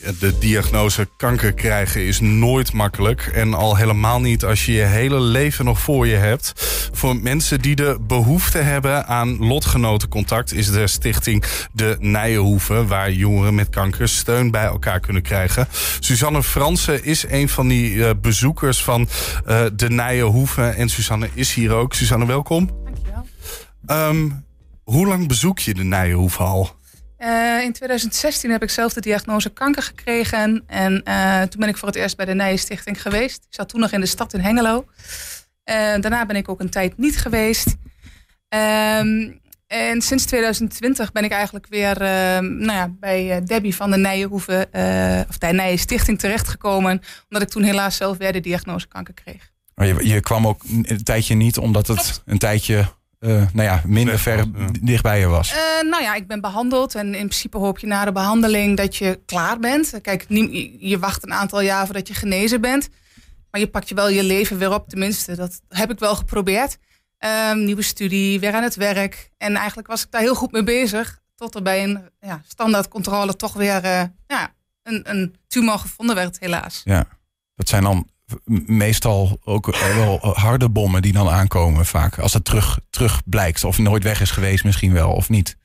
De diagnose kanker krijgen is nooit makkelijk. En al helemaal niet als je je hele leven nog voor je hebt. Voor mensen die de behoefte hebben aan lotgenotencontact... is de stichting De Nijenhoeve... waar jongeren met kanker steun bij elkaar kunnen krijgen. Suzanne Fransen is een van die eh, bezoekers van uh, De Nijenhoeve. En Suzanne is hier ook. Suzanne, welkom. Dankjewel. Um, hoe lang bezoek je De Nijenhoeve al? Uh, in 2016 heb ik zelf de diagnose kanker gekregen. En uh, toen ben ik voor het eerst bij de Nijenstichting geweest. Ik zat toen nog in de stad in Hengelo. Uh, daarna ben ik ook een tijd niet geweest. Um, en sinds 2020 ben ik eigenlijk weer nou ja, bij Debbie van de Nijenhoeve, of de Nijenstichting terechtgekomen. Omdat ik toen helaas zelf weer de diagnose kanker kreeg. Maar je, je kwam ook een tijdje niet, omdat het een tijdje uh, nou ja, minder ver ja. dichtbij je was? Uh, nou ja, ik ben behandeld en in principe hoop je na de behandeling dat je klaar bent. Kijk, je wacht een aantal jaar voordat je genezen bent. Maar je pakt je wel je leven weer op, tenminste. Dat heb ik wel geprobeerd. Um, nieuwe studie, weer aan het werk. En eigenlijk was ik daar heel goed mee bezig. Tot er bij een ja, standaardcontrole toch weer uh, ja, een, een tumor gevonden werd, helaas. Ja, dat zijn dan meestal ook wel harde bommen die dan aankomen vaak. Als het terug, terug blijkt of nooit weg is geweest misschien wel of niet.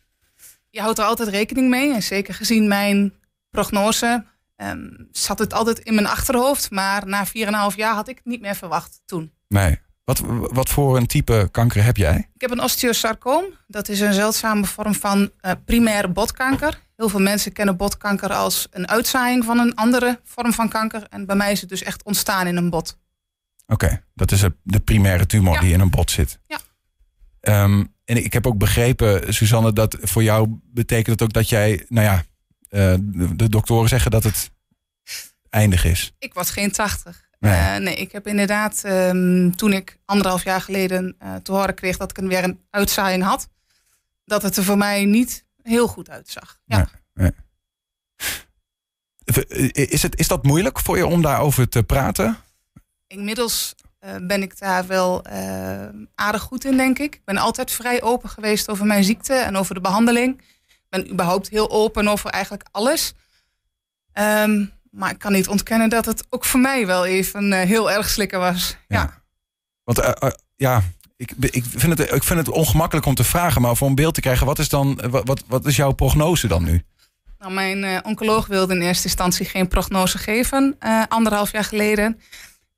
Je houdt er altijd rekening mee. En zeker gezien mijn prognose um, zat het altijd in mijn achterhoofd. Maar na 4,5 jaar had ik het niet meer verwacht toen. Nee. Wat, wat voor een type kanker heb jij? Ik heb een osteosarcoom. Dat is een zeldzame vorm van uh, primaire botkanker. Heel veel mensen kennen botkanker als een uitzaaiing van een andere vorm van kanker. En bij mij is het dus echt ontstaan in een bot. Oké, okay, dat is de primaire tumor ja. die in een bot zit. Ja. Um, en ik heb ook begrepen, Suzanne, dat voor jou betekent het ook dat jij, nou ja, uh, de, de doktoren zeggen dat het eindig is. Ik was geen 80. Nee. Uh, nee, ik heb inderdaad, um, toen ik anderhalf jaar geleden uh, te horen kreeg dat ik weer een uitzaaiing had, dat het er voor mij niet heel goed uitzag. Ja. Nee, nee. Is, het, is dat moeilijk voor je om daarover te praten? Inmiddels uh, ben ik daar wel aardig goed in, denk ik. Ik ben altijd vrij open geweest over mijn ziekte en over de behandeling. Ik ben überhaupt heel open over eigenlijk alles. Um, maar ik kan niet ontkennen dat het ook voor mij wel even uh, heel erg slikken was. Ja. ja. Want ja, ik, ik, vind het, ik vind het ongemakkelijk om te vragen, maar voor een beeld te krijgen, wat is dan wat, wat is jouw prognose dan nu? Nou, mijn oncoloog wilde in eerste instantie geen prognose geven, anderhalf jaar geleden.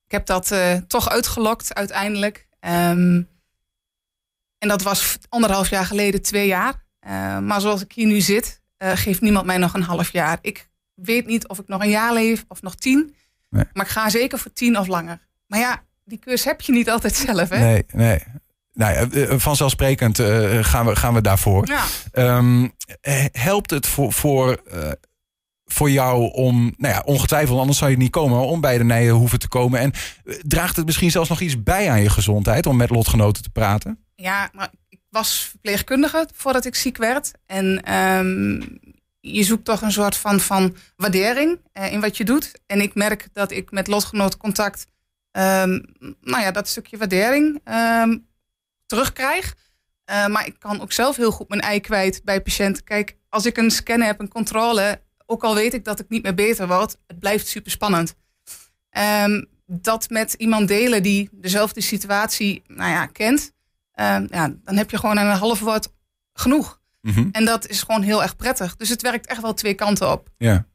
Ik heb dat toch uitgelokt uiteindelijk. Um, en dat was anderhalf jaar geleden twee jaar. maar zoals ik hier nu zit, geeft niemand mij nog een half jaar. Ik weet niet of ik nog een jaar leef of nog tien. Nee. Maar ik ga zeker voor tien of langer. Maar ja, die keus heb je niet altijd zelf, hè? Nee, nee. Nou ja, vanzelfsprekend uh, gaan, we, gaan we daarvoor. Ja. Um, helpt het voor, voor, uh, voor jou om, nou ja, ongetwijfeld, anders zou je niet komen, om bij de nijen hoeven te komen? En draagt het misschien zelfs nog iets bij aan je gezondheid om met lotgenoten te praten? Ja, maar ik was verpleegkundige voordat ik ziek werd. En um, je zoekt toch een soort van, van waardering uh, in wat je doet. En ik merk dat ik met lotgenoot contact, um, nou ja, dat stukje waardering um, terugkrijg. Uh, maar ik kan ook zelf heel goed mijn ei kwijt bij patiënten. Kijk, als ik een scan heb, een controle, ook al weet ik dat ik niet meer beter word, het blijft super spannend. Um, dat met iemand delen die dezelfde situatie nou ja, kent, ja, dan heb je gewoon een half woord genoeg. Mhm. En dat is gewoon heel erg prettig. Dus het werkt echt wel twee kanten op. Ja.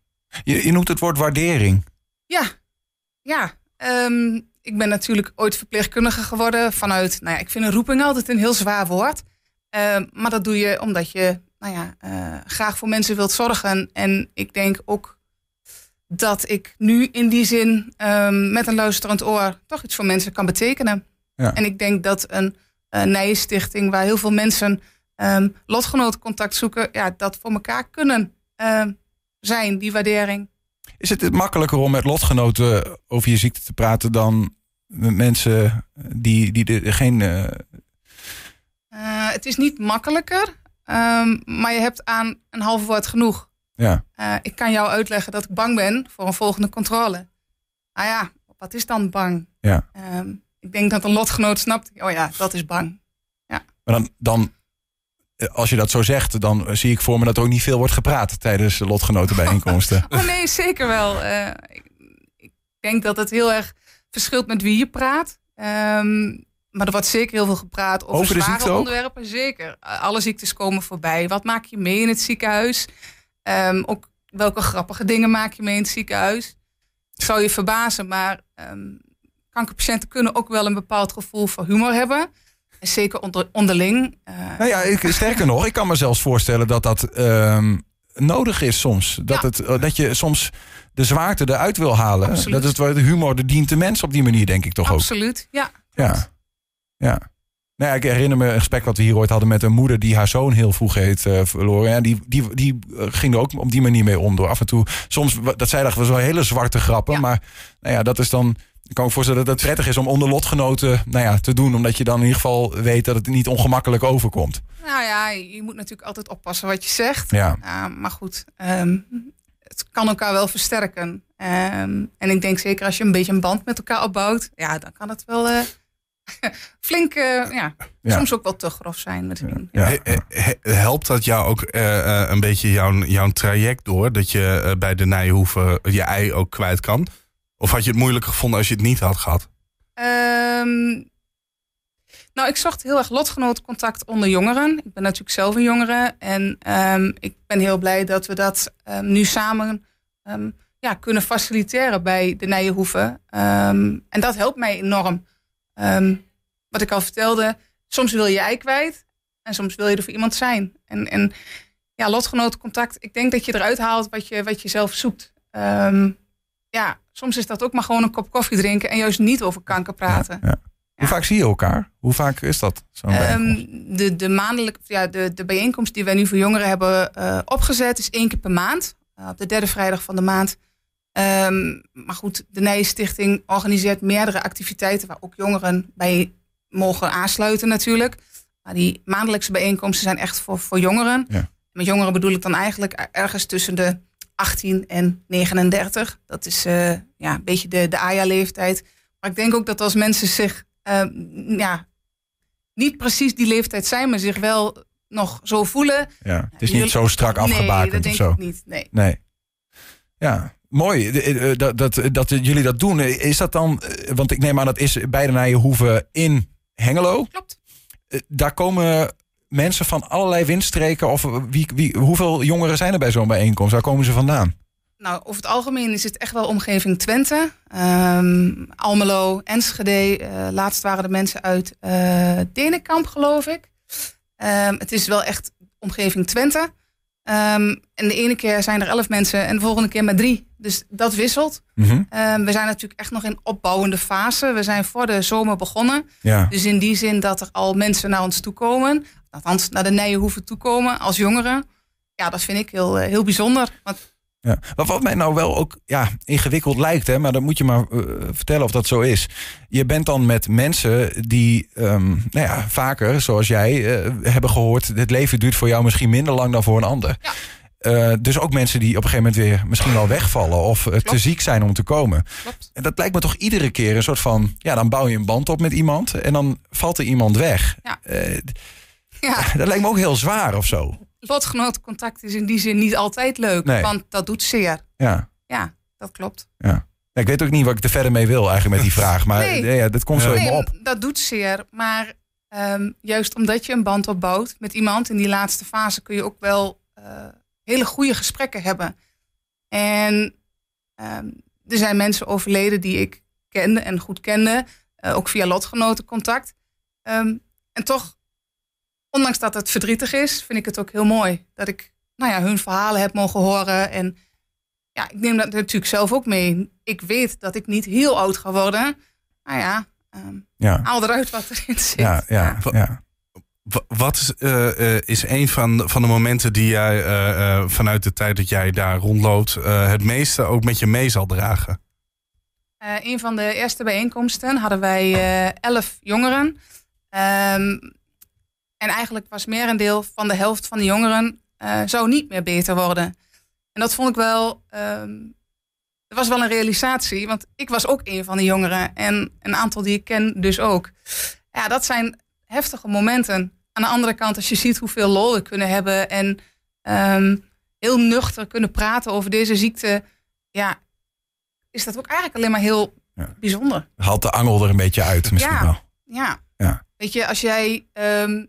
Je, je noemt het woord waardering. Ja, ja. Um, ik ben natuurlijk ooit verpleegkundige geworden vanuit, nou ja, ik vind een roeping altijd een heel zwaar woord. Um, maar dat doe je omdat je, nou ja, uh, graag voor mensen wilt zorgen. En ik denk ook dat ik nu in die zin um, met een luisterend oor toch iets voor mensen kan betekenen. Ja. En ik denk dat een, een Nijenstichting waar heel veel mensen um, lotgenotencontact zoeken, ja, dat voor elkaar kunnen um, zijn, die waardering. Is het makkelijker om met lotgenoten over je ziekte te praten dan mensen die, die er geen. Uh... Uh, het is niet makkelijker, um, maar je hebt aan een half woord genoeg. Ja. Uh, ik kan jou uitleggen dat ik bang ben voor een volgende controle. Ah ja, wat is dan bang? Ja. ik denk dat een lotgenoot snapt, oh ja, dat is bang. Ja. Maar dan, dan als je dat zo zegt, dan zie ik voor me dat er ook niet veel wordt gepraat tijdens lotgenotenbijeenkomsten. Oh nee, zeker wel. Ik, ik, denk dat het heel erg verschilt met wie je praat. Um, maar er wordt zeker heel veel gepraat over, over zware onderwerpen. Zeker. Alle ziektes komen voorbij. Wat maak je mee in het ziekenhuis? Um, ook welke grappige dingen maak je mee in het ziekenhuis? zou je verbazen, maar um, kankerpatiënten kunnen ook wel een bepaald gevoel voor humor hebben. En zeker onder, onderling. Uh, nou ja, ik, sterker nog, ik kan me zelfs voorstellen dat dat um, nodig is soms. Dat, het, eh, dat je soms de zwaarte eruit wil halen. Absoluut. Dat het de humor de dient de mens op die manier, denk ik toch ook. Absoluut, ja. Ja. Ja. Nou ja, ik herinner me een gesprek wat we hier ooit hadden met een moeder die haar zoon heel vroeg heeft uh, verloren. Ja, die, die, die eh, ging er ook op die manier mee om. Door af en toe, soms, dat zij dachten, was wel hele zwarte grappen. Maar nou ja, dat is dan. Ik kan me voorstellen dat het prettig is om onder lotgenoten nou ja, te doen. Omdat je dan in ieder geval weet dat het niet ongemakkelijk overkomt. Nou ja, je moet natuurlijk altijd oppassen wat je zegt. Ja. maar goed, um, het kan elkaar wel versterken. Um, en ik denk zeker als je een beetje een band met elkaar opbouwt. Ja, dan kan het wel... Uh, flink, uh, ja, soms ook wel te grof zijn misschien. Ja. Helpt dat jou ook uh, een beetje jouw, jouw traject door? Dat je bij de Nijhoeven je ei ook kwijt kan? Of had je het moeilijk gevonden als je het niet had gehad? Um, nou, ik zocht heel erg lotgenotencontact onder jongeren. Ik ben natuurlijk zelf een jongere. En um, ik ben heel blij dat we dat um, nu samen ja, kunnen faciliteren bij de Nijenhoeven. en dat helpt mij enorm. Wat ik al vertelde, soms wil je ei kwijt en soms wil je er voor iemand zijn. En, en ja, lotgenotencontact, ik denk dat je eruit haalt wat je, wat je zelf zoekt. Ja, soms is dat ook maar gewoon een kop koffie drinken en juist niet over kanker praten. Ja, Hoe vaak zie je elkaar? Hoe vaak is dat? Um, de, de, maandelijk, ja, de, de bijeenkomst die wij nu voor jongeren hebben uh, opgezet is één keer per maand. Uh, op de derde vrijdag van de maand. Um, maar goed, de Nijenstichting organiseert meerdere activiteiten waar ook jongeren bij mogen aansluiten natuurlijk. Maar die maandelijkse bijeenkomsten zijn echt voor, voor jongeren. Ja. Met jongeren bedoel ik dan eigenlijk ergens tussen de 18 en 39. Dat is uh, ja, een beetje de, de AJA-leeftijd. Maar ik denk ook dat als mensen zich uh, ja, niet precies die leeftijd zijn, maar zich wel nog zo voelen. Ja, het is niet zo strak afgebakend nee, dat denk of zo. Ik niet, nee. nee. Ja, Mooi eh, eh, dat, dat, dat jullie dat doen. Is dat dan, eh, want ik neem aan dat is bij de Nijenhoeve in Hengelo. Klopt. Daar komen mensen van allerlei windstreken. Of wie, wie, hoeveel jongeren zijn er bij zo'n bijeenkomst? Waar komen ze vandaan? Nou, over het algemeen is het echt wel omgeving Twente. Um, Almelo, Enschede. Uh, laatst waren de mensen uit uh, Denenkamp, geloof ik. Um, het is wel echt omgeving Twente. Um, en de ene keer zijn er elf mensen en de volgende keer maar drie. Dus dat wisselt. Mm -hmm. um, we zijn natuurlijk echt nog in opbouwende fase. We zijn voor de zomer begonnen. Ja. Dus in die zin dat er al mensen naar ons toe komen. Althans, naar de Nijenhoeven toe komen als jongeren. Ja, dat vind ik heel, uh, heel bijzonder. Want ja. Maar wat mij nou wel ook ja, ingewikkeld lijkt, hè, maar dan moet je maar uh, vertellen of dat zo is. Je bent dan met mensen die um, nou ja, vaker, zoals jij, uh, hebben gehoord, het leven duurt voor jou misschien minder lang dan voor een ander. Ja. Uh, dus ook mensen die op een gegeven moment weer misschien wel wegvallen of te ziek zijn om te komen. Klopt. En dat lijkt me toch iedere keer een soort van, ja, dan bouw je een band op met iemand en dan valt er iemand weg. Ja. ja. Dat lijkt me ook heel zwaar of zo lotgenotencontact is in die zin niet altijd leuk, nee. want dat doet zeer. Ja. Ja, dat klopt. Ja. Ik weet ook niet wat ik er verder mee wil eigenlijk met die vraag, maar nee. ja, dat komt zo nee, op. Dat doet zeer, maar um, juist omdat je een band opbouwt met iemand in die laatste fase kun je ook wel uh, hele goede gesprekken hebben. En um, er zijn mensen overleden die ik kende en goed kende, uh, ook via lotgenotencontact. Um, en toch ondanks dat het verdrietig is, vind ik het ook heel mooi dat ik nou ja, hun verhalen heb mogen horen. En ja, ik neem dat natuurlijk zelf ook mee. Ik weet dat ik niet heel oud ga worden. Nou ja, um, ja. haal eruit wat erin zit. Ja, ja, ja. Wat is, uh, uh, is een van, van de momenten die jij uh, vanuit de tijd dat jij daar rondloopt, het meeste ook met je mee zal dragen? een van de eerste bijeenkomsten hadden wij elf jongeren. Um, en eigenlijk was merendeel van de helft van de jongeren uh, zou niet meer beter worden. En dat vond ik wel. Um, dat was wel een realisatie, want ik was ook een van de jongeren. En een aantal die ik ken dus ook. Ja, dat zijn heftige momenten. aan de andere kant, als je ziet hoeveel lol we kunnen hebben en ehm, heel nuchter kunnen praten over deze ziekte, ja, is dat ook eigenlijk alleen maar heel Ja. bijzonder. Haalt de angel er een beetje uit misschien Ja. wel. Ja. Ja. Weet je, als jij, ehm,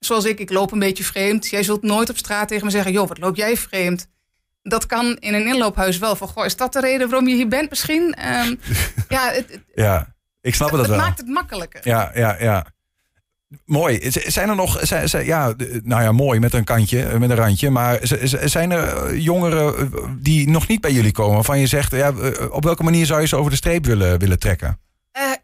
zoals ik, ik loop een beetje vreemd. Jij zult nooit op straat tegen me zeggen, joh, wat loop jij vreemd? Dat kan in een inloophuis wel. Van, goh, is dat de reden waarom je hier bent misschien? Ehm, ja, het, Ja, ik snap het het wel. maakt het makkelijker. Ja, ja, ja. Mooi. Zijn er nog, zijn, zijn- ja, nou ja, mooi met een kantje, eh, met een randje. Maar zijn er eh, jongeren eh, die nog niet bij jullie komen? Waarvan je zegt, ja, op welke manier zou je ze over de streep willen, willen trekken?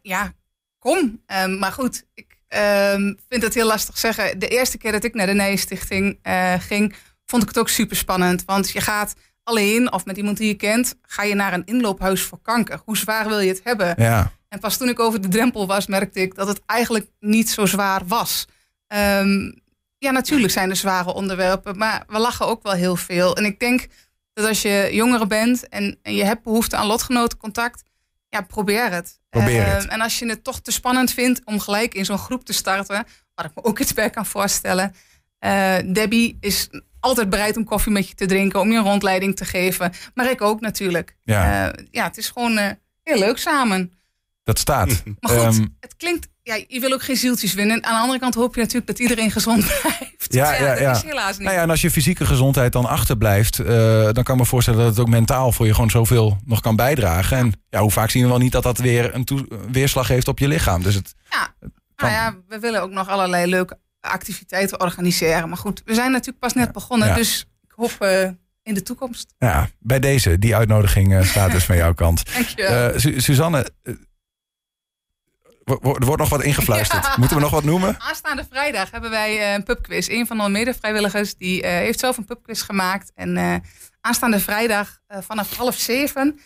Ja, kom. Ehm, maar goed, ik ehm, vind het heel lastig zeggen. De eerste keer dat ik naar de Nijenstichting eh ging, vond ik het ook super spannend. Want je gaat alleen of met iemand die je kent, ga je naar een inloophuis voor kanker. Hoe zwaar wil je het hebben? Ja, En pas toen ik over de drempel was, merkte ik dat het eigenlijk niet zo zwaar was. Ehm, ja, natuurlijk zijn er zware onderwerpen, maar we lachen ook wel heel veel. En ik denk dat als je jongere bent en, en je hebt behoefte aan lotgenotencontact, ja, probeer het. Probeer Ehm, het. en als je het toch te spannend vindt om gelijk in zo'n groep te starten, waar ik me ook iets bij kan voorstellen. eh, Debbie is altijd bereid om koffie met je te drinken, om je een rondleiding te geven. Maar ik ook natuurlijk. Ja. Eh, ja het is gewoon eh, heel leuk samen. Dat staat. Maar goed, Ehm, het klinkt, ja, je wil ook geen zieltjes winnen. Aan de andere kant hoop je natuurlijk dat iedereen gezond blijft. Ja, ja, dat ja. is helaas niet. nou ja, en als je fysieke gezondheid dan achterblijft, eh, dan kan ik me voorstellen dat het ook mentaal voor je gewoon zoveel nog kan bijdragen. En ja, hoe vaak zien we wel niet dat dat weer een weerslag heeft op je lichaam. Dus het, Ja. Nou ja, we willen ook nog allerlei leuke activiteiten organiseren. Maar goed, we zijn natuurlijk pas net begonnen. Ja. Dus ik hoop eh, in de toekomst. ja, bij deze, die uitnodiging eh, staat dus van jouw kant. Eh, Su- Suzanne, er wordt nog wat ingefluisterd. Ja. Moeten we nog wat noemen? Aanstaande vrijdag hebben wij eh, een pubquiz. Een van de medevrijwilligers die eh, heeft zelf een pubquiz gemaakt. En eh, aanstaande vrijdag vanaf half zeven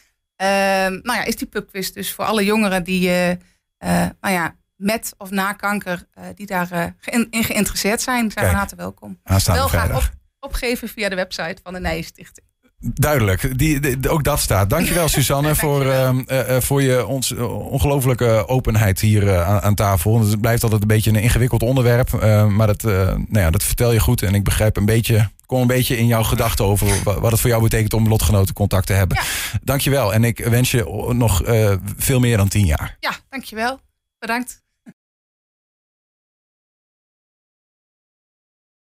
nou ja, is die pubquiz dus voor alle jongeren die nou ja, met of na kanker die daar in geïnteresseerd zijn, zijn Kijk. van harte welkom. Aanstaande Wel graag vrijdag. op, opgeven via de website van de Nijenstichting. Duidelijk, die, die- ook dat staat. Dankjewel Suzanne voor, ehm, eh, eh, voor je ons, eh, ongelofelijke openheid hier aan, aan tafel. Het blijft altijd een beetje een ingewikkeld onderwerp. eh, maar dat, nou ja, dat vertel je goed. En ik begrijp een beetje, kom een beetje in jouw gedachten over wa- wat het voor jou betekent om lotgenotencontact te hebben. Ja. Dankjewel. En ik wens je nog veel meer dan tien jaar. Ja, dankjewel. Bedankt.